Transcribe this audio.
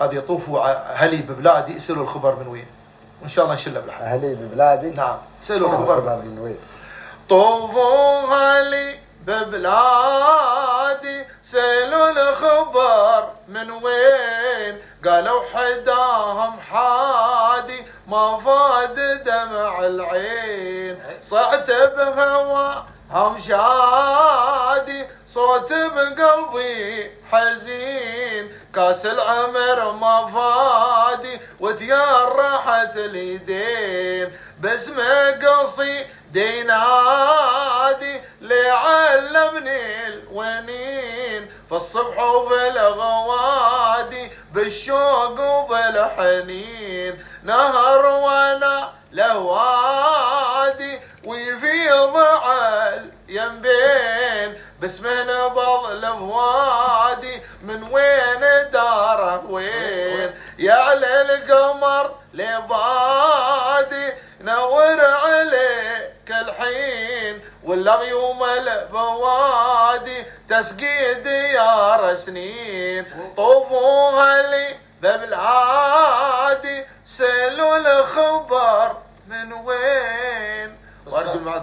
هذه يطوفوا أهلي ببلادي يسألوا الخبر من وين؟ وإن شاء الله نشله بالحق أهلي ببلادي؟ نعم سألوا الخبر من وين؟ طوفوا لي ببلادي سألوا الخبر من وين؟ قالوا حداهم حادي ما فاد دمع العين. صعت بهواهم شادي صوت بقلبي حزين. كاس العمر ما فادي وتيرحت اليدين باسم قصي دينادي لعلمني الونين. في الصبح وفي الغوادي بالشوق وبالحنين نهر وأنا لوادي ويفيض على ينبين باسم نبض الفوادي من وين نور عليك الحين والغيوم البوادي تسقي ديار سنين طوفوها لي ببلادي سلوا الخبر من وين؟ وأرجو المعذرة.